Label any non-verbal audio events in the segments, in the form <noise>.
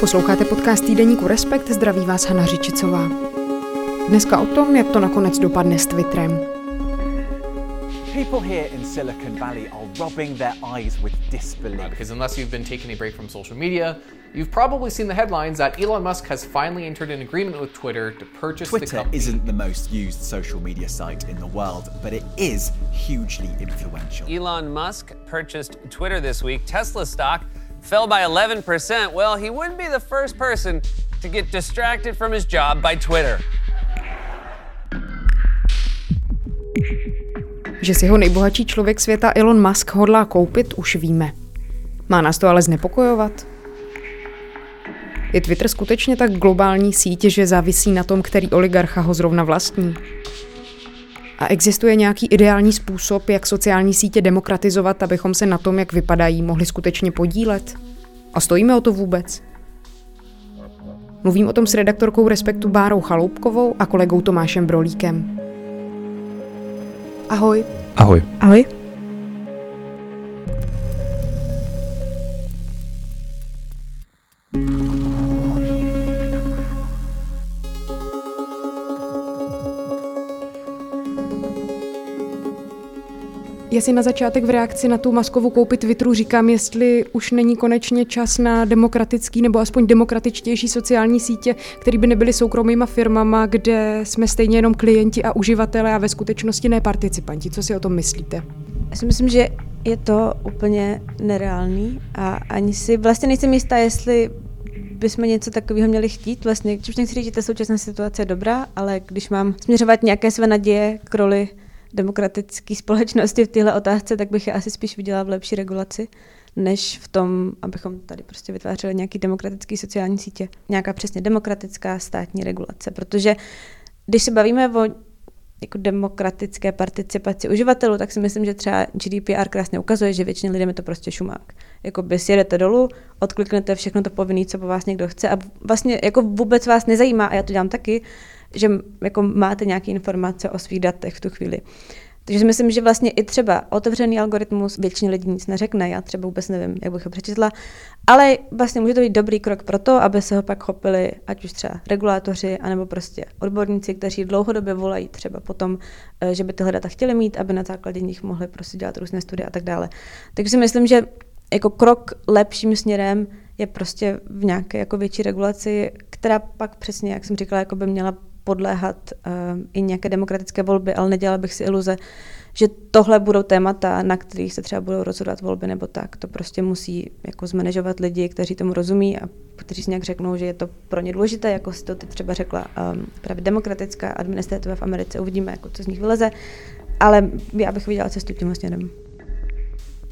Posloucháte podcast týdeníku Respekt, zdraví vás Hana Řičicová. Dneska o tom, jak to nakonec dopadne s Twitterem. People here in Silicon Valley are rubbing their eyes with disbelief. Because unless you've been taking a break from social media, you've probably seen the headlines that Elon Musk has finally entered an agreement with Twitter to purchase Twitter the company. isn't the most used social media site in the world, but it is hugely influential. Elon Musk purchased Twitter this week. Tesla stock fell by 11%. Well, he wouldn't be the first person to get distracted from his job by Twitter. Že si ho nejbohatší člověk světa Elon Musk hodlá koupit, už víme. Má nás to ale znepokojovat? Je Twitter skutečně tak globální síť, že závisí na tom, který oligarcha ho zrovna vlastní? A existuje nějaký ideální způsob, jak sociální sítě demokratizovat, abychom se na tom, jak vypadají, mohli skutečně podílet? A stojíme o to vůbec? Mluvím o tom s redaktorkou Respektu Bárou Chaloupkovou a kolegou Tomášem Brolíkem. Ahoj. Ahoj. Ahoj. Já si na začátek v reakci na tu maskovou koupi Twitteru říkám, jestli už není konečně čas na demokratický nebo aspoň demokratičtější sociální sítě, které by nebyly soukromýma firmama, kde jsme stejně jenom klienti a uživatelé a ve skutečnosti ne participanti. Co si o tom myslíte? Já si myslím, že je to úplně nereálný a ani si vlastně nejsem jistá, jestli bychom něco takového měli chtít. Vlastně, když nechci říct, že ta současná situace je dobrá, ale když mám směřovat nějaké své naděje k roli demokratické společnosti v téhle otázce, tak bych je asi spíš viděla v lepší regulaci, než v tom, abychom tady prostě vytvářeli nějaký demokratický sociální sítě. Nějaká přesně demokratická státní regulace, protože když se bavíme o jako demokratické participaci uživatelů, tak si myslím, že třeba GDPR krásně ukazuje, že většině lidem je to prostě šumák. Jako by sjedete dolů, odkliknete všechno to povinné, co po vás někdo chce a vlastně jako vůbec vás nezajímá, a já to dělám taky, že jako máte nějaké informace o svých datech v tu chvíli. Takže si myslím, že vlastně i třeba otevřený algoritmus většině lidí nic neřekne, já třeba vůbec nevím, jak bych ho přečetla, ale vlastně může to být dobrý krok pro to, aby se ho pak chopili ať už třeba regulátoři, anebo prostě odborníci, kteří dlouhodobě volají třeba potom, eh, že by tyhle data chtěli mít, aby na základě nich mohli prostě dělat různé studie a tak dále. Takže si myslím, že jako krok lepším směrem je prostě v nějaké jako větší regulaci, která pak přesně, jak jsem říkala, jako by měla podléhat uh, i nějaké demokratické volby, ale nedělala bych si iluze, že tohle budou témata, na kterých se třeba budou rozhodovat volby nebo tak. To prostě musí jako zmanežovat lidi, kteří tomu rozumí a kteří si nějak řeknou, že je to pro ně důležité, jako si to ty třeba řekla um, právě demokratická administrativa v Americe. Uvidíme, jako co z nich vyleze. Ale já bych viděla cestu tím směrem.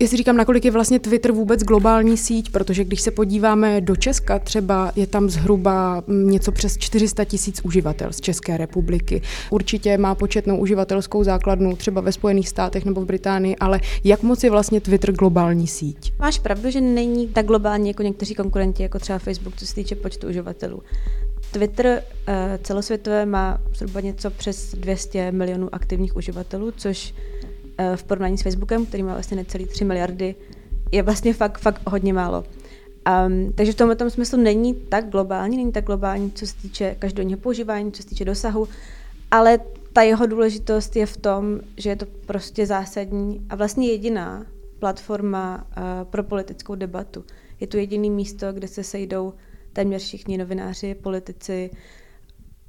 Já si říkám, nakolik je vlastně Twitter vůbec globální síť, protože když se podíváme do Česka, třeba je tam zhruba něco přes 400 tisíc uživatel z České republiky. Určitě má početnou uživatelskou základnu třeba ve Spojených státech nebo v Británii, ale jak moc je vlastně Twitter globální síť? Máš pravdu, že není tak globální jako někteří konkurenti, jako třeba Facebook, co se týče počtu uživatelů. Twitter uh, celosvětové má zhruba něco přes 200 milionů aktivních uživatelů, což Eh, v porovnání s Facebookem, který má vlastně necelý 3 miliardy, je vlastně fakt, fakt hodně málo. Um, takže v tomto smyslu není tak globální, není tak globální, co se týče každodenního používání, co se týče dosahu, ale ta jeho důležitost je v tom, že je to prostě zásadní a vlastně jediná platforma uh, pro politickou debatu. Je to jediný místo, kde se sejdou téměř všichni novináři, politici,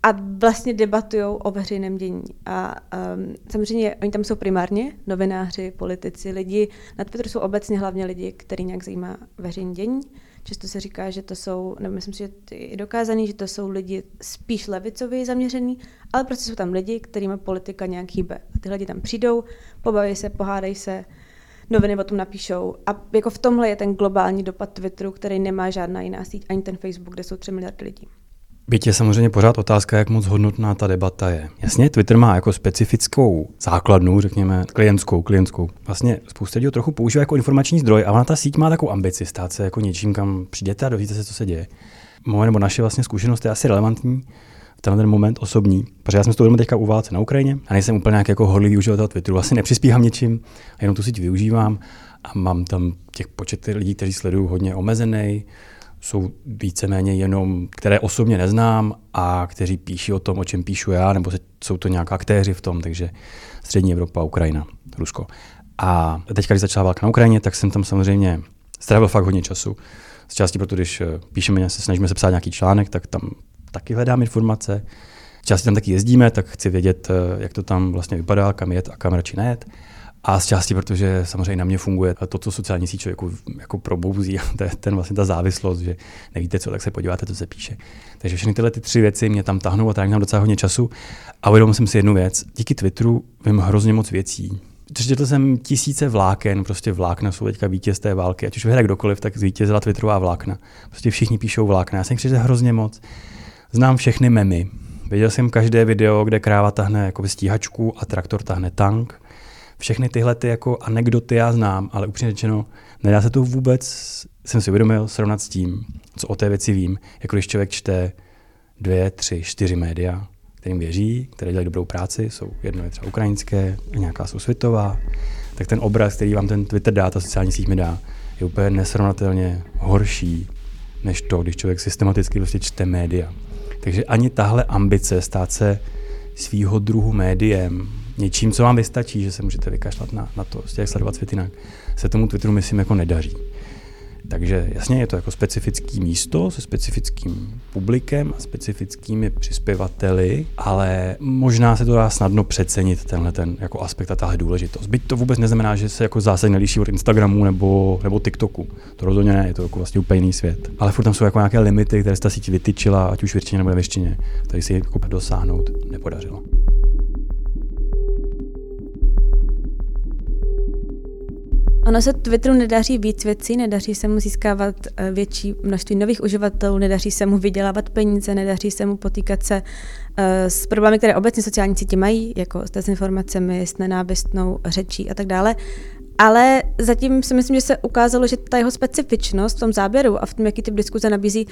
a vlastně debatují o veřejném dění. A um, samozřejmě oni tam jsou primárně novináři, politici, lidi. Na Twitteru jsou obecně hlavně lidi, který nějak zajímá veřejné dění. Často se říká, že to jsou, nebo myslím si, že je dokázaný, že to jsou lidi spíš levicově zaměřený, ale prostě jsou tam lidi, kterým politika nějak hýbe. A ty lidi tam přijdou, pobaví se, pohádají se, noviny o tom napíšou. A jako v tomhle je ten globální dopad Twitteru, který nemá žádná jiná síť, ani ten Facebook, kde jsou 3 miliardy lidí. Byť je samozřejmě pořád otázka, jak moc hodnotná ta debata je. Jasně, Twitter má jako specifickou základnu, řekněme, klientskou, klientskou. Vlastně spousta lidí trochu používá jako informační zdroj a ona ta síť má takovou ambici stát se jako něčím, kam přijdete a dozvíte se, co se děje. Moje nebo naše vlastně zkušenost je asi relevantní v tenhle ten moment osobní, protože já jsem to teďka u válce na Ukrajině a nejsem úplně nějak jako horlivý uživatel Twitteru, vlastně nepřispívám něčím, jenom tu síť využívám a mám tam těch počet lidí, kteří sledují hodně omezený, jsou víceméně jenom, které osobně neznám a kteří píší o tom, o čem píšu já, nebo jsou to nějaká aktéři v tom, takže střední Evropa, Ukrajina, Rusko. A teď, když začala válka na Ukrajině, tak jsem tam samozřejmě strávil fakt hodně času. Z části proto, když eh, píšeme, se snažíme se psát nějaký článek, tak tam taky hledám informace. Z části tam taky jezdíme, tak chci vědět, eh, jak to tam vlastně vypadá, kam jet a kam radši nejet. A z části, protože samozřejmě na mě funguje to, co sociální síť člověku jako probouzí, to je ten vlastně ta závislost, že nevíte co, tak se podíváte, co se píše. Takže všechny tyhle ty tři věci mě tam tahnou a tráví nám docela hodně času. A uvědomil jsem si jednu věc. Díky Twitteru vím hrozně moc věcí. Četl jsem tisíce vláken, prostě vlákna jsou teďka vítěz té války. Ať už vyhraje kdokoliv, tak zvítězila Twitterová vlákna. Prostě všichni píšou vlákna. Já jsem jich hrozně moc. Znám všechny memy. Viděl jsem každé video, kde kráva tahne jako stíhačku a traktor tahne tank všechny tyhle ty jako anekdoty já znám, ale upřímně řečeno, nedá se to vůbec, jsem si uvědomil, srovnat s tím, co o té věci vím, jako když člověk čte dvě, tři, čtyři média, kterým věří, které dělají dobrou práci, jsou jedno je třeba ukrajinské, nějaká jsou světová, tak ten obraz, který vám ten Twitter dá, ta sociální síť mi dá, je úplně nesrovnatelně horší, než to, když člověk systematicky prostě čte média. Takže ani tahle ambice stát se svýho druhu médiem, něčím, co vám vystačí, že se můžete vykašlat na, na to, jak sledovat svět jinak, se tomu Twitteru myslím jako nedaří. Takže jasně je to jako specifický místo se specifickým publikem a specifickými přispěvateli, ale možná se to dá snadno přecenit tenhle ten jako aspekt a tahle důležitost. Byť to vůbec neznamená, že se jako zásadně liší od Instagramu nebo, nebo TikToku. To rozhodně ne, je to jako vlastně úplně jiný svět. Ale furt tam jsou jako nějaké limity, které ta síť vytyčila, ať už v většině nebo ve většině, tady si jako dosáhnout nepodařilo. Ono se Twitteru nedaří víc věcí, nedaří se mu získávat eh, větší množství nových uživatelů, nedaří se mu vydělávat peníze, nedaří se mu potýkat se eh, s problémy, které obecně sociální sítě mají, jako s dezinformacemi, s nenávistnou řečí a tak dále. Ale zatím si myslím, že se ukázalo, že ta jeho specifičnost v tom záběru a v tom, jaký typ diskuze nabízí,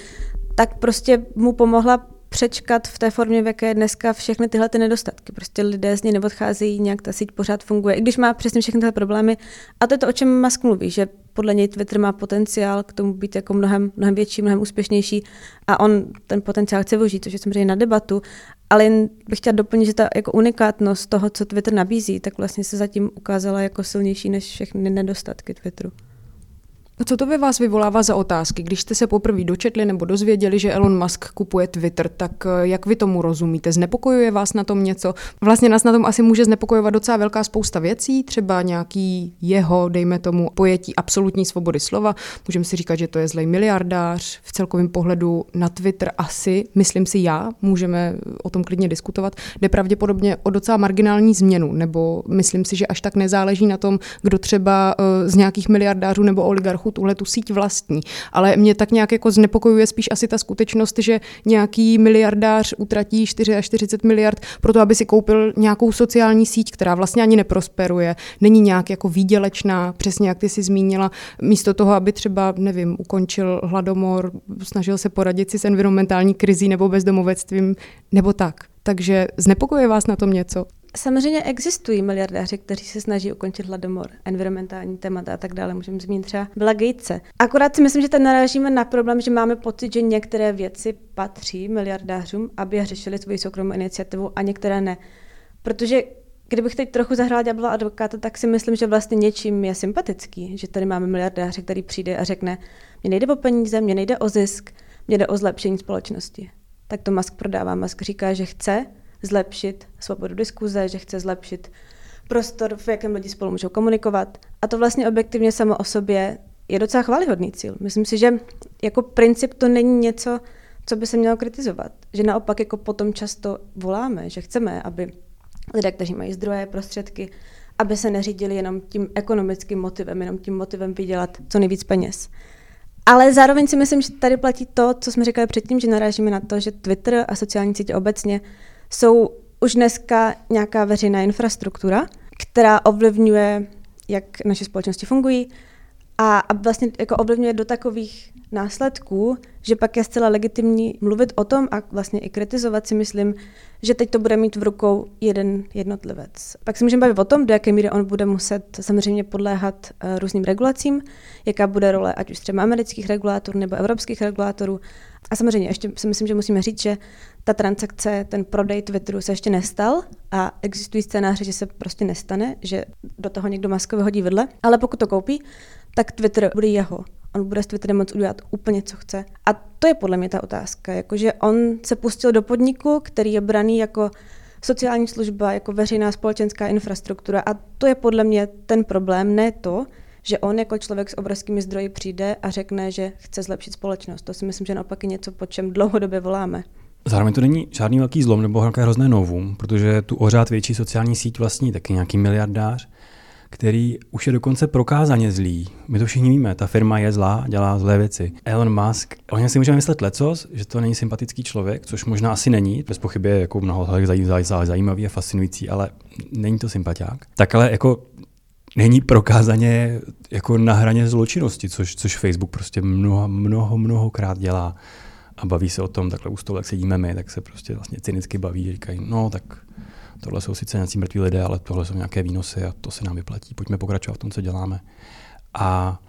tak prostě mu pomohla přečkat v té formě, v jaké je dneska všechny tyhle ty nedostatky. Prostě lidé z ní neodcházejí, nějak ta síť pořád funguje, i když má přesně všechny tyhle problémy. A to je to, o čem Musk mluví, že podle něj Twitter má potenciál k tomu být jako mnohem, mnohem větší, mnohem úspěšnější a on ten potenciál chce využít, což je samozřejmě na debatu, ale jen bych chtěla doplnit, že ta jako unikátnost toho, co Twitter nabízí, tak vlastně se zatím ukázala jako silnější než všechny nedostatky Twitteru. Co to ve vás vyvolává za otázky? Když jste se poprvé dočetli nebo dozvěděli, že Elon Musk kupuje Twitter, tak eh, jak vy tomu rozumíte? Znepokojuje vás na tom něco? Vlastně nás na tom asi může znepokojovat docela velká spousta věcí, třeba nějaký jeho, dejme tomu, pojetí absolutní svobody slova. Můžeme si říkat, že to je zlej miliardář. V celkovém pohledu na Twitter asi, myslím si já, můžeme o tom klidně diskutovat, jde pravděpodobně o docela marginální změnu, nebo myslím si, že až tak nezáleží na tom, kdo třeba eh, z nějakých miliardářů nebo oligarchů trochu tuhle tu síť vlastní. Ale mě tak nějak jako znepokojuje spíš asi ta skutečnost, že nějaký miliardář utratí 4 až 40 miliard pro to, aby si koupil nějakou sociální síť, která vlastně ani neprosperuje, není nějak jako výdělečná, přesně jak ty si zmínila, místo toho, aby třeba, nevím, ukončil hladomor, snažil se poradit si s environmentální krizí nebo bezdomovectvím, nebo tak. Takže znepokojuje vás na tom něco? Samozřejmě existují miliardáři, kteří se snaží ukončit hladomor, environmentální témata a tak dále. Můžeme zmínit třeba Billa Gatese. Akorát si myslím, že tady narážíme na problém, že máme pocit, že některé věci patří miliardářům, aby řešili svoji soukromou iniciativu a některé ne. Protože Kdybych teď trochu zahrála ďábla advokáta, tak si myslím, že vlastně něčím je sympatický, že tady máme miliardáře, který přijde a řekne, mě nejde o peníze, mě nejde o zisk, mě jde o zlepšení společnosti. Tak to Musk prodává. Musk říká, že chce, zlepšit svobodu diskuze, že chce zlepšit prostor, v jakém lidi spolu můžou komunikovat. A to vlastně objektivně samo o sobě je docela chválihodný cíl. Myslím si, že jako princip to není něco, co by se mělo kritizovat. Že naopak jako potom často voláme, že chceme, aby lidé, kteří mají zdroje, prostředky, aby se neřídili jenom tím ekonomickým motivem, jenom tím motivem vydělat co nejvíc peněz. Ale zároveň si myslím, že tady platí to, co jsme říkali předtím, že narážíme na to, že Twitter a sociální sítě obecně jsou už dneska nějaká veřejná infrastruktura, která ovlivňuje, jak naše společnosti fungují a, a vlastně jako ovlivňuje do takových následků, že pak je zcela legitimní mluvit o tom a vlastně i kritizovat si myslím, že teď to bude mít v rukou jeden jednotlivec. Pak se můžeme bavit o tom, do jaké míry on bude muset samozřejmě podléhat uh, různým regulacím, jaká bude role ať už třeba amerických regulátorů nebo evropských regulátorů. A samozřejmě ještě si myslím, že musíme říct, že ta transakce, ten prodej Twitteru se ještě nestal a existují scénáře, že se prostě nestane, že do toho někdo Muskovi hodí vedle, ale pokud to koupí, tak Twitter bude jeho. On bude s Twitterem moct udělat úplně, co chce. A to je podle mě ta otázka, jakože on se pustil do podniku, který je braný jako sociální služba, jako veřejná společenská infrastruktura a to je podle mě ten problém, ne to, že on jako člověk s obrovskými zdroji přijde a řekne, že chce zlepšit společnost. To si myslím, že naopak je něco, po čem dlouhodobě voláme. Zároveň to není žádný velký zlom nebo nějaké hrozné novum, protože tu ořád větší sociální síť vlastní taky nějaký miliardář, který už je dokonce prokázaně zlý. My to všichni víme, ta firma je zlá, dělá zlé věci. Elon Musk, o něm si můžeme myslet lecos, že to není sympatický člověk, což možná asi není, bez pochyby je jako mnoho zajímavý a fascinující, ale není to sympatiák. Tak ale jako není prokázaně jako na hraně zločinnosti, což, což Facebook prostě mnoho, mnoho, mnohokrát dělá a baví se o tom, takhle u stolu, jak sedíme my, tak se prostě vlastně cynicky baví, říkají, no tak tohle jsou sice nějací mrtví lidé, ale tohle jsou nějaké výnosy a to se nám vyplatí. Pojďme pokračovat v tom, co děláme. A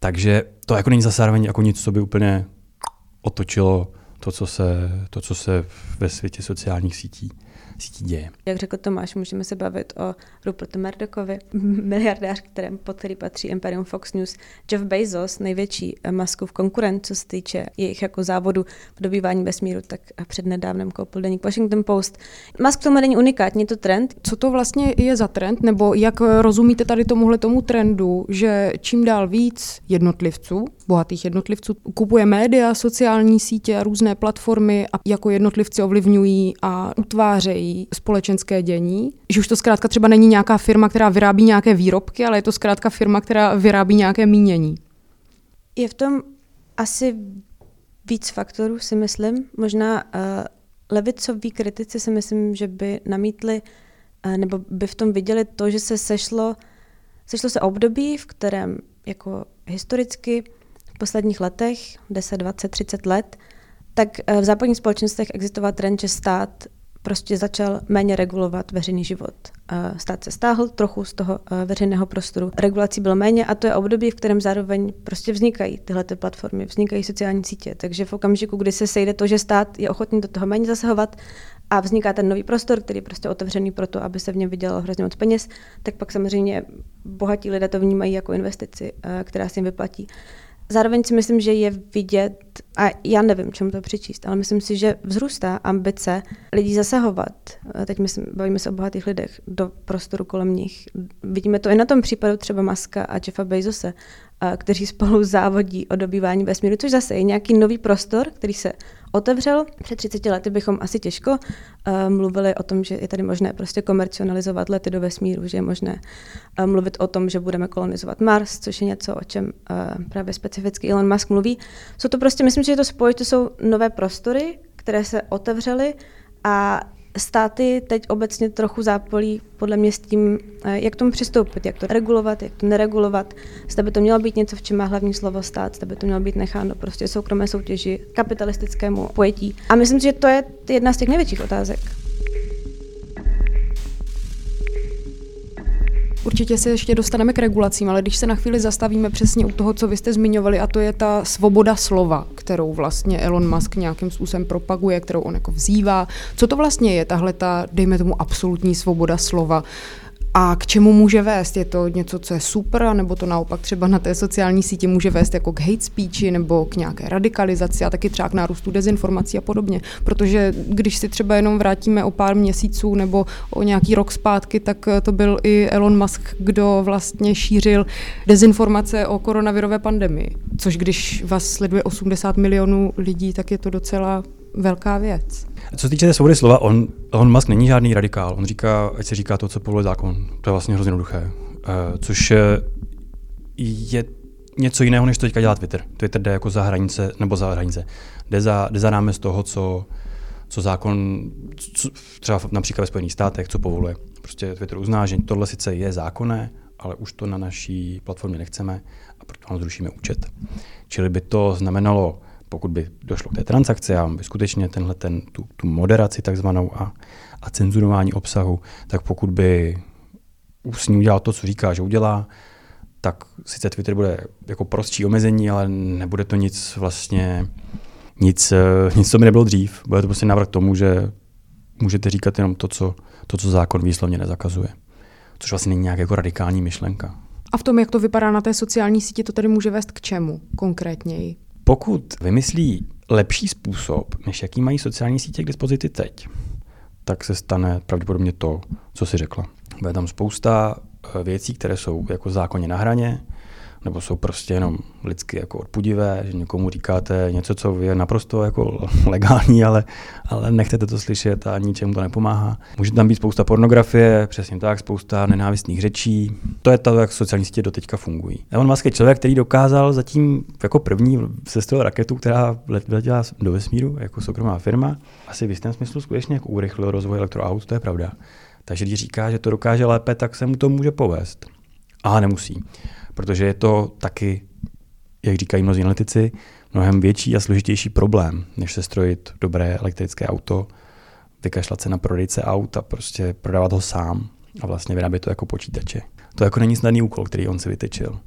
takže to jako není zase jako nic, co by úplně otočilo to, co se, to, co se ve světě sociálních sítí sítí děje. Jak řekl Tomáš, můžeme se bavit o Rupertu Murdochovi, <laughs> miliardář, kterém, pod který patří Imperium Fox News, Jeff Bezos, největší Muskův konkurent, co se týče jejich jako závodu v dobývání vesmíru, tak před nedávnem koupil deník Washington Post. Musk tomu není unikátní, to trend. Co to vlastně je za trend, nebo jak rozumíte tady tomuhle tomu trendu, že čím dál víc jednotlivců, bohatých jednotlivců, kupuje média, sociální sítě a různé platformy a jako jednotlivci ovlivňují a utvářejí společenské dění, že už to zkrátka třeba není nějaká firma, která vyrábí nějaké výrobky, ale je to zkrátka firma, která vyrábí nějaké mínění. Je v tom asi víc faktorů, si myslím. Možná uh, levicoví kritici si myslím, že by namítli uh, nebo by v tom viděli to, že se sešlo, sešlo se období, v kterém jako historicky v posledních letech, 10, 20, 30 let, tak uh, v západních společnostech existoval trend, že stát prostě začal méně regulovat veřejný život. Stát se stáhl trochu z toho veřejného prostoru. Regulací bylo méně a to je období, v kterém zároveň prostě vznikají tyhle ty platformy, vznikají sociální sítě. Takže v okamžiku, kdy se sejde to, že stát je ochotný do toho méně zasahovat a vzniká ten nový prostor, který je prostě otevřený pro to, aby se v něm vydělalo hrozně moc peněz, tak pak samozřejmě bohatí lidé to vnímají jako investici, která se jim vyplatí. Zároveň si myslím, že je vidět, a já nevím, čemu to přičíst, ale myslím si, že vzrůstá ambice lidí zasahovat. Teď myslím, bavíme se o bohatých lidech do prostoru kolem nich. Vidíme to i na tom případu třeba Maska a Jeffa Bezose, kteří spolu závodí o dobývání vesmíru, což zase je nějaký nový prostor, který se otevřel. Před 30 lety bychom asi těžko uh, mluvili o tom, že je tady možné prostě komercionalizovat lety do vesmíru, že je možné uh, mluvit o tom, že budeme kolonizovat Mars, což je něco, o čem uh, právě specificky Elon Musk mluví. Jsou to prostě, myslím, že je to spojit, to jsou nové prostory, které se otevřely a státy teď obecně trochu zápolí podle mě s tím, eh, jak tomu přistoupit, jak to regulovat, jak to neregulovat. Zda by to mělo být něco, v čem má hlavní slovo stát, zda by to mělo být necháno prostě soukromé soutěži, kapitalistickému pojetí. A myslím že to je jedna z těch největších otázek. Určitě se ještě dostaneme k regulacím, ale když se na chvíli zastavíme přesně u toho, co vy jste zmiňovali, a to je ta svoboda slova, kterou vlastně Elon Musk nějakým způsobem propaguje, kterou on jako vzývá. Co to vlastně je, tahle ta, dejme tomu, absolutní svoboda slova? A k čemu může vést? Je to něco, co je super, nebo to naopak třeba na té sociální síti může vést jako k hate speechi nebo k nějaké radikalizaci a taky třeba k nárůstu dezinformací a podobně. Protože když si třeba jenom vrátíme o pár měsíců nebo o nějaký rok zpátky, tak to byl i Elon Musk, kdo vlastně šířil dezinformace o koronavirové pandemii. Což když vás sleduje 80 milionů lidí, tak je to docela velká věc. Co se týče té svobody slova, on, on Musk není žádný radikál. On říká, ať se říká to, co povoluje zákon. To je vlastně hrozně jednoduché. Uh, což je něco jiného, než to teďka dělá Twitter. Twitter jde jako za hranice, nebo za hranice, jde za, jde za rámec toho, co, co zákon, co, třeba například ve Spojených státech, co povoluje. Prostě Twitter uzná, že tohle sice je zákonné, ale už to na naší platformě nechceme a proto vám zrušíme účet. Čili by to znamenalo, pokud by došlo k té transakci a by skutečně tenhle ten, tu, tu moderaci takzvanou a, a cenzurování obsahu, tak pokud by ním udělal to, co říká, že udělá, tak sice Twitter bude jako prostší omezení, ale nebude to nic vlastně, nic, eh, nic co by nebylo dřív. Bude to prostě návrh tomu, že můžete říkat jenom to, co, to, co zákon výslovně nezakazuje. Což vlastně není nějak jako radikální myšlenka. A v tom, jak to vypadá na té sociální síti, to tedy může vést k čemu konkrétněji? Pokud vymyslí lepší způsob, než jaký mají sociální sítě k dispozici teď, tak se stane pravděpodobně to, co si řekla. Bude tam spousta eh, věcí, které jsou jako zákonně na hraně, nebo jsou prostě jenom lidsky jako odpudivé, že někomu říkáte něco, co je naprosto jako <laughs> legální, ale, ale nechcete to slyšet a ničemu to nepomáhá. Může tam být spousta pornografie, přesně tak, spousta nenávistných řečí. To je to, jak sociální sítě doteďka fungují. Elon Musk je člověk, který dokázal zatím jako první sestavit raketu, která letěla do vesmíru jako soukromá firma. Asi v jistém smyslu skutečně jako urychlil rozvoj elektroaut, to je pravda. Takže když říká, že to dokáže lépe, tak se mu to může povést. A nemusí protože je to taky, jak říkají mnozí analytici, mnohem větší a složitější problém, než se strojit dobré elektrické auto, vykašlat se na prodejce aut a prostě prodávat ho sám a vlastně vyrábět to jako počítače. To jako není snadný úkol, který on si vytečil.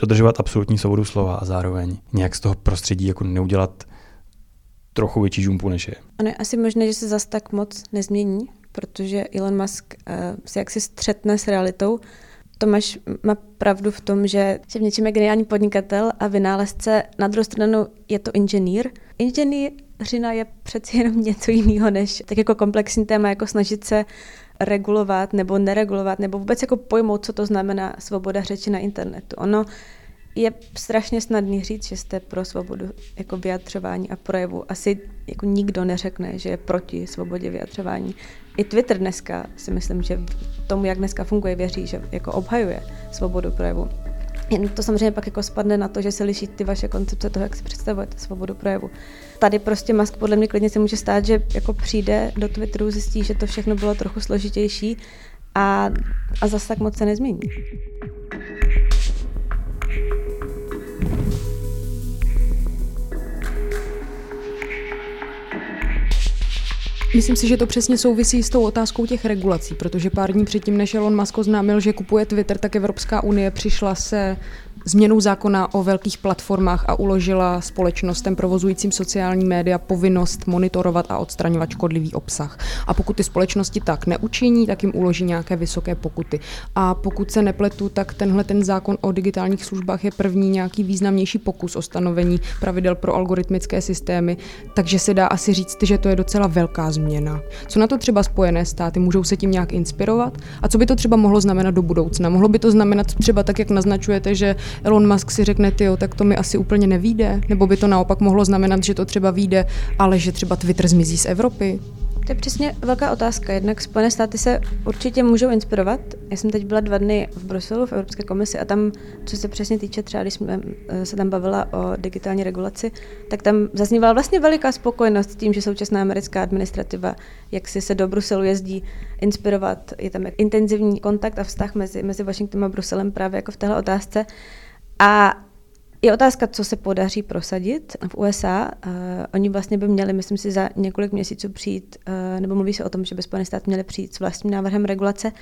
Dodržovat absolutní svobodu slova a zároveň nějak z toho prostředí jako neudělat trochu větší žumpu, než je. Ano, je asi možné, že se zas tak moc nezmění, protože Elon Musk uh, si jaksi střetne s realitou Tomáš má pravdu v tom, že, že v něčem je geniální podnikatel a vynálezce. Na druhou stranu je to inženýr. Inženýřina je přeci jenom něco jiného, než tak jako komplexní téma, jako snažit se regulovat nebo neregulovat, nebo vůbec jako pojmout, co to znamená svoboda řeči na internetu. Ono je strašně snadný říct, že jste pro svobodu jako vyjadřování a projevu. Asi jako nikdo neřekne, že je proti svobodě vyjadřování. I Twitter dneska si myslím, že tomu, jak dneska funguje, věří, že jako obhajuje svobodu projevu. Jen to samozřejmě pak jako spadne na to, že se liší ty vaše koncepce toho, jak si představujete svobodu projevu. Tady prostě Musk podle mě klidně se může stát, že jako přijde do Twitteru, zjistí, že to všechno bylo trochu složitější a, a zase tak moc se nezmění. Myslím si, že to přesně souvisí s tou otázkou těch regulací, protože pár dní předtím, než Elon Musk oznámil, že kupuje Twitter, tak Evropská unie přišla se změnou zákona o velkých platformách a uložila společnostem provozujícím sociální média povinnost monitorovat a odstraňovat škodlivý obsah. A pokud ty společnosti tak neučiní, tak jim uloží nějaké vysoké pokuty. A pokud se nepletu, tak tenhle ten zákon o digitálních službách je první nějaký významnější pokus o stanovení pravidel pro algoritmické systémy, takže se dá asi říct, že to je docela velká změna. Co na to třeba Spojené státy? Můžou se tím nějak inspirovat? A co by to třeba mohlo znamenat do budoucna? Mohlo by to znamenat třeba tak, jak naznačujete, že Elon Musk si řekne, ty, tak to mi asi úplně nevíde, nebo by to naopak mohlo znamenat, že to třeba vyjde, ale že třeba Twitter zmizí z Evropy? To je přesně velká otázka. Jednak Spojené státy se určitě můžou inspirovat. Já jsem teď byla dva dny v Bruselu v Evropské komisi a tam, co se přesně týče, třeba když jsme eh, se tam bavila o digitální regulaci, tak tam zaznívala vlastně veliká spokojenost s tím, že současná americká administrativa, jak si se do Bruselu jezdí inspirovat. Je tam intenzivní kontakt a vztah mezi, mezi Washingtonem a Bruselem právě jako v téhle otázce. A je otázka, co se podaří prosadit v USA. Uh, oni vlastně by měli, myslím si, za několik měsíců přijít, uh, nebo mluví se o tom, že by Spojené státy měly přijít s vlastním návrhem regulace.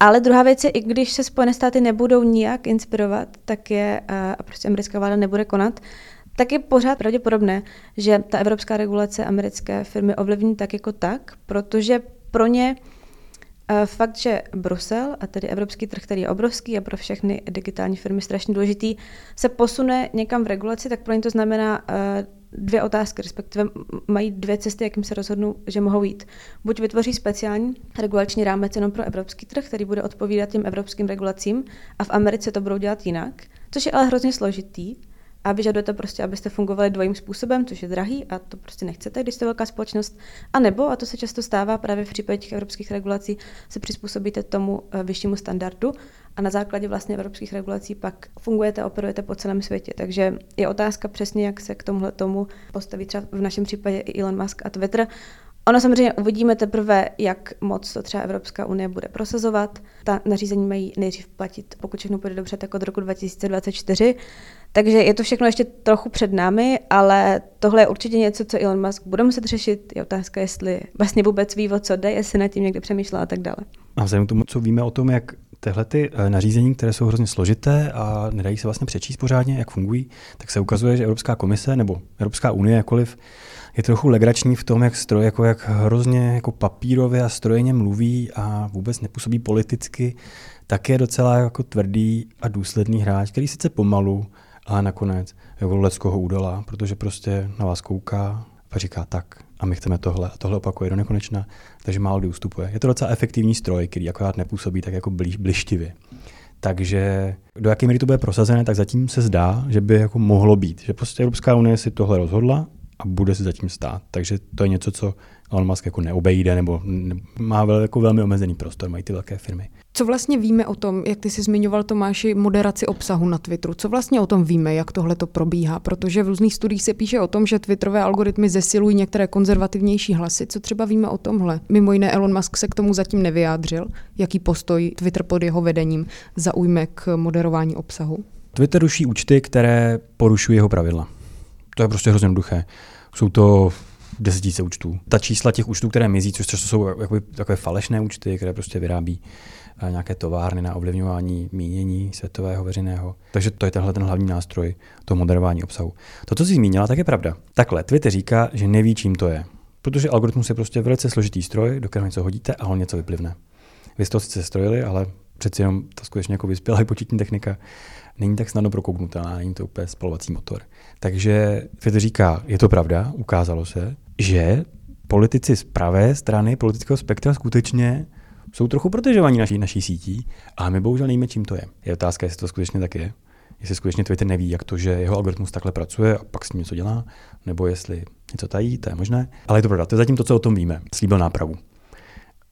Ale druhá věc je, i když se Spojené státy nebudou nijak inspirovat, tak je, uh, a prostě americká vláda nebude konat, tak je pořád pravděpodobné, že ta evropská regulace americké firmy ovlivní tak jako tak, protože pro ně uh, Fakt, že Brusel, a tedy evropský trh, který je obrovský a pro všechny digitální firmy strašně důležitý, se posune někam v regulaci, tak pro ně to znamená eh, dvě otázky, respektive mají dvě cesty, jakým se rozhodnou, že mohou jít. Buď vytvoří speciální regulační rámec jenom pro evropský trh, který bude odpovídat těm evropským regulacím a v Americe to budou dělat jinak, což je ale hrozně složitý, a vyžaduje to prostě, abyste fungovali dvojím způsobem, což je drahý a to prostě nechcete, když jste velká společnost. A nebo, a to se často stává právě v případě těch evropských regulací, se přizpůsobíte tomu eh, vyššímu standardu a na základě vlastně evropských regulací pak fungujete a operujete po celém světě. Takže je otázka přesně, jak se k tomuhle tomu postaví třeba v našem případě i Elon Musk a Twitter. Ono samozřejmě uvidíme teprve, jak moc to třeba Evropská unie bude prosazovat. Ta nařízení mají nejdřív platit, pokud všechno půjde dobře, tak od roku 2024. Takže je to všechno ještě trochu před námi, ale tohle je určitě něco, co Elon Musk bude muset řešit. Je otázka, jestli vlastně vůbec ví, o co jde, jestli nad tím někde přemýšlel a tak dále. A vzhledem k tomu, co víme o tom, jak tyhle ty eh, nařízení, které jsou hrozně složité a nedají se vlastně přečíst pořádně, jak fungují, tak se ukazuje, že Evropská komise nebo Evropská unie jakoliv je trochu legrační v tom, jak stroj, jako jak hrozně jako papírově a strojeně mluví a vůbec nepůsobí politicky, tak je docela jako tvrdý a důsledný hráč, který sice pomalu, ale nakonec jako leckoho údola, protože prostě na vás kouká a říká tak a my chceme tohle a tohle opakuje do nekonečna, takže málo kdy ustupuje. Je to docela efektivní stroj, který akorát nepůsobí tak jako blíž, blištivě. Takže do jaké míry to bude prosazené, tak zatím se zdá, že by jako mohlo být. Že prostě Evropská unie si tohle rozhodla a bude si zatím stát. Takže to je něco, co Elon Musk jako neobejde nebo má vel, jako velmi omezený prostor, mají ty velké firmy. Co vlastně víme o tom, jak ty jsi zmiňoval Tomáši, moderaci obsahu na Twitteru? Co vlastně o tom víme, jak tohle to probíhá? Protože v různých studiích se píše o tom, že Twitterové algoritmy zesilují některé konzervativnější hlasy. Co třeba víme o tomhle? Mimo jiné Elon Musk se k tomu zatím nevyjádřil. Jaký postoj Twitter pod jeho vedením zaujme k moderování obsahu? Twitter ruší účty, které porušují jeho pravidla. To je prostě hrozně jednoduché. Jsou to desetice účtů. Ta čísla těch účtů, které mizí, což to jsou jakoby, takové falešné účty, které prostě vyrábí eh, nějaké továrny na ovlivňování mínění světového veřejného. Takže to je tenhle ten hlavní nástroj toho moderování obsahu. To, co jsi zmínila, tak je pravda. Takhle, Twitter říká, že neví, čím to je. Protože algoritmus je prostě velice složitý stroj, do kterého něco hodíte a on něco vyplivne. Vy jste to sice strojili, ale přeci jenom to skutečně jako vyspělá <laughs> početní technika není tak snadno prokouknutelná, není to úplně spalovací motor. Takže Twitter říká, je to pravda, ukázalo se, že politici z pravé strany politického spektra skutečně jsou trochu protežovaní naší, naší sítí a my bohužel nevíme, čím to je. Je otázka, jestli to skutečně tak je. Jestli skutečně Twitter neví, jak to, že jeho algoritmus takhle pracuje a pak s ním něco dělá, nebo jestli něco tají, to je možné. Ale je to pravda, to je zatím to, co o tom víme. Slíbil nápravu.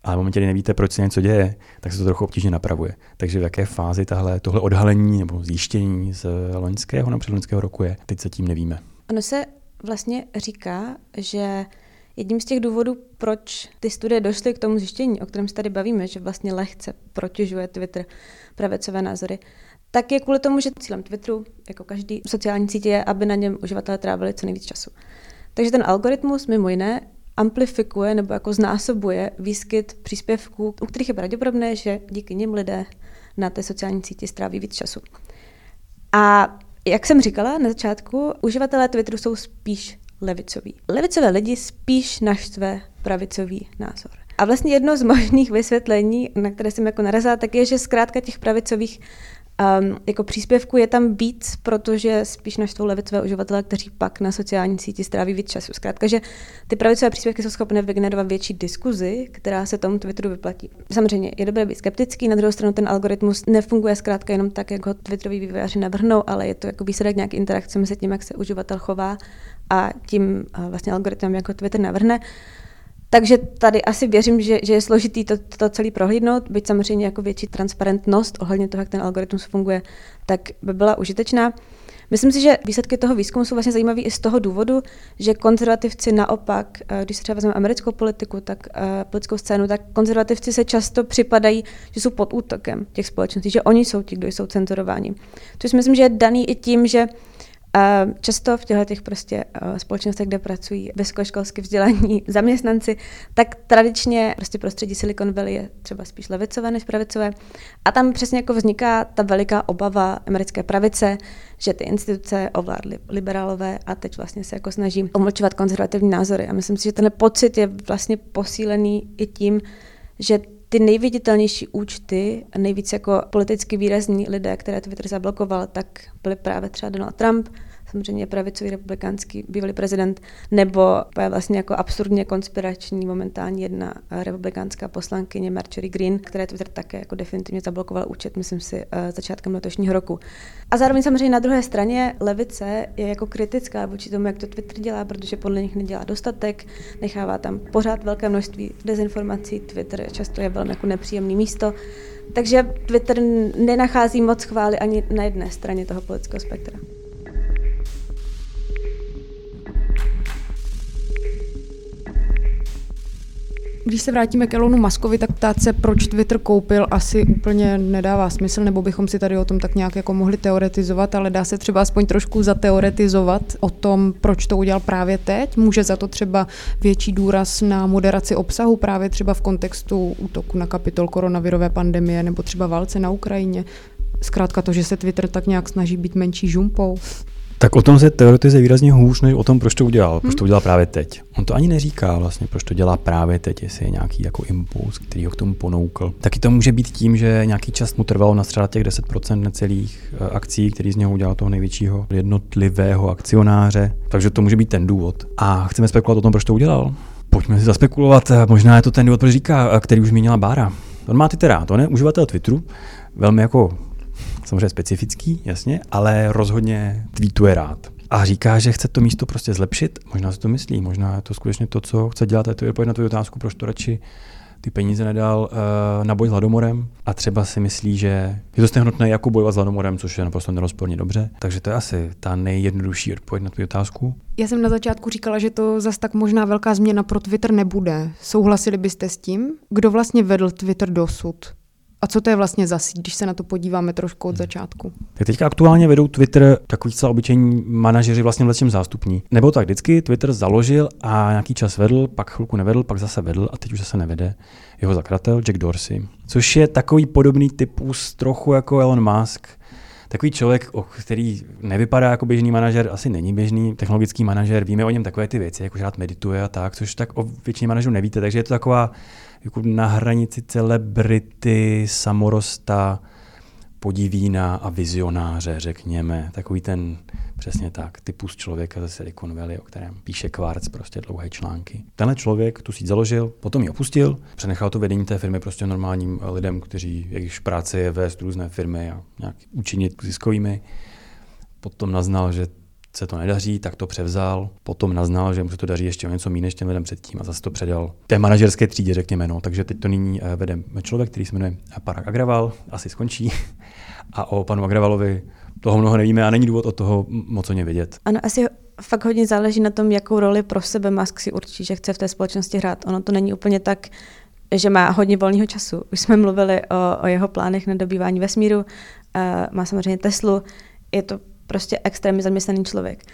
Ale v momentě, kdy nevíte, proč se něco děje, tak se to trochu obtížně napravuje. Takže v jaké fázi tahle, tohle odhalení nebo zjištění z loňského nebo předloňského roku je, teď zatím nevíme. Ono se vlastně říká, že jedním z těch důvodů, proč ty studie došly k tomu zjištění, o kterém se tady bavíme, že vlastně lehce protěžuje Twitter pravicové názory, tak je kvůli tomu, že cílem Twitteru, jako každý sociální sítě, je, aby na něm uživatelé trávili co nejvíc času. Takže ten algoritmus mimo jiné amplifikuje nebo jako znásobuje výskyt příspěvků, u kterých je pravděpodobné, že díky nim lidé na té sociální síti stráví víc času. A jak jsem říkala na začátku, uživatelé Twitteru jsou spíš levicoví. Levicové lidi spíš naštve pravicový názor. A vlastně jedno z možných vysvětlení, na které jsem jako narazila, tak je, že zkrátka těch pravicových Um, jako příspěvku je tam víc, protože spíš naštvou levicové uživatele, kteří pak na sociální síti stráví víc času. Zkrátka, že ty pravicové příspěvky jsou schopné vygenerovat větší diskuzi, která se tomu Twitteru vyplatí. Samozřejmě je dobré být skeptický, na druhou stranu ten algoritmus nefunguje zkrátka jenom tak, jak ho Twitteroví vývojáři navrhnou, ale je to jako výsledek nějaké interakce mezi tím, jak se uživatel chová a tím vlastně algoritmem, jak ho Twitter navrhne. Takže tady asi věřím, že, že je složitý to, to celý prohlídnout, byť samozřejmě jako větší transparentnost ohledně toho, jak ten algoritmus funguje, tak by byla užitečná. Myslím si, že výsledky toho výzkumu jsou vlastně zajímavé i z toho důvodu, že konzervativci naopak, eh, když se třeba vezmeme americkou politiku, tak uh, politickou scénu, tak konzervativci se často připadají, že jsou pod útokem těch společností, že oni jsou ti, kdo jsou cenzurováni. Což myslím, že je daný i tím, že často v těchto těch prostě uh, společnostech, kde pracují vysokoškolsky vzdělaní <laughs> zaměstnanci, tak tradičně prostě prostředí Silicon Valley je třeba spíš levicové než pravicové. A tam přesně jako vzniká ta veliká obava americké pravice, že ty instituce ovládly liberálové a teď vlastně se jako snaží omlčovat konzervativní názory. A myslím si, že ten pocit je vlastně posílený i tím, že ty nejviditelnější účty a nejvíc jako politicky výrazní lidé, které Twitter zablokoval, tak byly právě třeba Donald Trump, samozřejmě pravicový republikánský bývalý prezident, nebo vlastně jako absurdně konspirační momentální jedna republikánská poslankyně Marjorie Green, která Twitter také jako definitivně zablokoval účet, myslím si, eh, začátkem letošního roku. A zároveň samozřejmě na druhé straně levice je jako kritická vůči tomu, jak to Twitter dělá, protože podle nich nedělá dostatek, nechává tam pořád velké množství dezinformací, Twitter často je velmi jako nepříjemné místo, Takže Twitter nenachází moc chvály ani na jedné straně toho politického spektra. Když se vrátíme k Elonu Muskovi, tak ptát se, proč Twitter koupil, asi úplně nedává smysl, nebo bychom si tady o tom tak nějak jako mohli teoretizovat, ale dá se třeba aspoň trošku zateoretizovat o tom, proč to udělal právě teď. Může za to třeba větší důraz na moderaci obsahu právě třeba v kontextu útoku na kapitol koronavirové pandemie nebo třeba válce na Ukrajině. Zkrátka to, že se Twitter tak nějak snaží být menší žumpou. Tak o tom se teoretizuje výrazně hůř, než o tom, proč to udělal, proč to udělal právě teď. On to ani neříká vlastně, proč to dělá právě teď, jestli je nějaký jako impuls, který ho k tomu ponoukl. Taky to může být tím, že nějaký čas mu trvalo nastřádat těch 10% necelých eh, akcí, který z něho udělal toho největšího jednotlivého akcionáře. Takže to může být ten důvod. A chceme spekulovat o tom, proč to udělal. Pojďme si zaspekulovat, možná je to ten důvod, proč říká, eh, který už zmínila Bára. On má ty rád, on je uživatel Twitteru, velmi jako samozřejmě specifický, jasně, ale rozhodně tweetuje rád. A říká, že chce to místo prostě zlepšit. Možná si to myslí, možná je to skutečně to, co chce dělat. A to je odpověď na tu otázku, proč to radši ty peníze nedal uh, na boj s hladomorem a třeba si myslí, že je to stejně nutné jako bojovat s hladomorem, což je naprosto nerozporně dobře. Takže to je asi ta nejjednodušší odpověď na tu otázku. Já jsem na začátku říkala, že to zas tak možná velká změna pro Twitter nebude. Souhlasili byste s tím? Kdo vlastně vedl Twitter dosud? A co to je vlastně za síť, když se na to podíváme trošku od začátku? Tak teďka aktuálně vedou Twitter takový celá obyčejní manažeři vlastně vlastně zástupní. Nebo tak vždycky Twitter založil a nějaký čas vedl, pak chvilku nevedl, pak zase vedl a teď už zase nevede. Jeho zakladatel Jack Dorsey, což je takový podobný typus trochu jako Elon Musk, takový člověk, který nevypadá jako běžný manažer, asi není běžný technologický manažer, víme o něm takové ty věci, jako že rád medituje a tak, což tak o většině manažerů nevíte, takže je to taková jako na hranici celebrity, samorosta, podivína a vizionáře, řekněme. Takový ten, přesně tak, typus člověka ze Silicon Valley, o kterém píše Quartz prostě dlouhé články. Tenhle člověk tu síť založil, potom ji opustil, přenechal to vedení té firmy prostě normálním lidem, kteří, jejichž práce je vést různé firmy a nějak učinit ziskovými. Potom naznal, že se to nedaří, tak to převzal, potom naznal, že mu se to daří ještě o něco méně než těm lidem předtím a zase to předal té manažerské třídě, řekněme. No. Takže teď to nyní eh, vede člověk, který se jmenuje Parag Agraval, asi skončí. <laughs> A o panu Agravalovi toho mnoho nevíme a není důvod od toho moc o ně vědět. Ano, asi fakt hodně záleží na tom, jakou roli pro sebe Musk si určí, že chce v té společnosti hrát. Ono to není úplně tak, že má hodně volného času. Už jsme mluvili o, o jeho plánech na dobývání vesmíru, uh, má samozřejmě Teslu, je to prostě extrémně zaměstnaný člověk.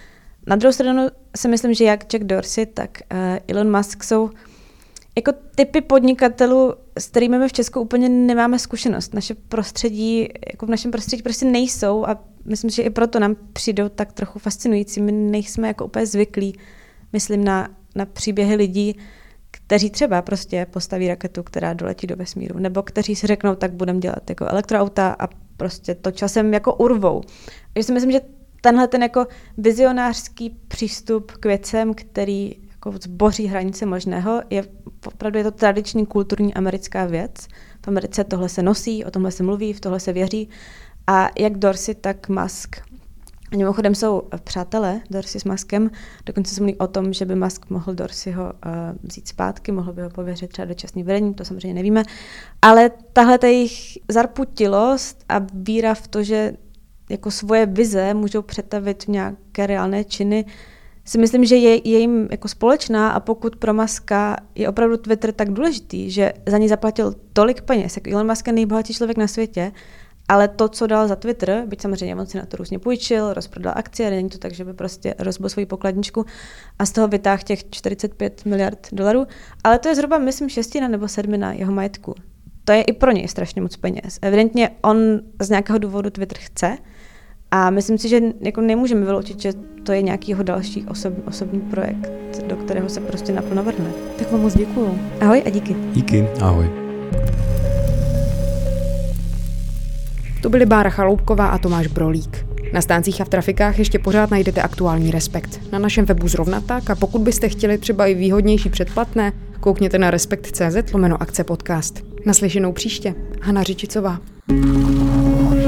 Na druhou stranu si myslím, že jak Jack Dorsey, tak uh, Elon Musk jsou jako typy podnikatelů, s kterými my v Česku úplně nemáme zkušenost. Naše prostředí, jako v našem prostředí prostě nejsou a myslím, že i proto nám přijdou tak trochu fascinující. My nejsme jako úplně zvyklí, myslím, na, na příběhy lidí, kteří třeba prostě postaví raketu, která doletí do vesmíru, nebo kteří si řeknou, tak budeme dělat jako elektroauta a prostě to časem jako urvou. Takže si myslím, že tenhle ten jako vizionářský přístup k věcem, který jako zboří hranice možného, je opravdu je to tradiční kulturní americká věc. V Americe tohle se nosí, o tomhle se mluví, v tohle se věří. A jak Dorsey, tak Musk a mimochodem jsou přátelé Dorsey s Muskem, dokonce se mluví o tom, že by Musk mohl Dorseyho uh, vzít zpátky, mohl by ho pověřit třeba dočasný vedení, to samozřejmě nevíme. Ale tahle ta jejich zarputilost a víra v to, že jako svoje vize můžou přetavit v nějaké reálné činy, si myslím, že je, je jim jako společná a pokud pro Muska je opravdu Twitter tak důležitý, že za ní zaplatil tolik peněz, jako Elon Musk je nejbohatší člověk na světě, ale to, co dal za Twitter, byť samozřejmě on si na to různě půjčil, rozprodal akcie, není to tak, že by prostě rozbil svoji pokladničku a z toho vytáhl těch 45 miliard dolarů, ale to je zhruba, myslím, šestina nebo sedmina jeho majetku. To je i pro něj strašně moc peněz. Evidentně on z nějakého důvodu Twitter chce a myslím si, že jako nemůžeme vyloučit, že to je nějaký jeho další osob, osobní projekt, do kterého se prostě naplno vrhne. Tak vám moc děkuju. Ahoj a díky. Díky, ahoj. To byly Bára Chaloupková a Tomáš Brolík. Na stáncích a v trafikách ještě pořád najdete aktuální respekt. Na našem webu zrovna tak a pokud byste chtěli třeba i výhodnější předplatné, koukněte na respekt.cz lomeno akce podcast. Naslyšenou příště. Hana Řičicová. thank you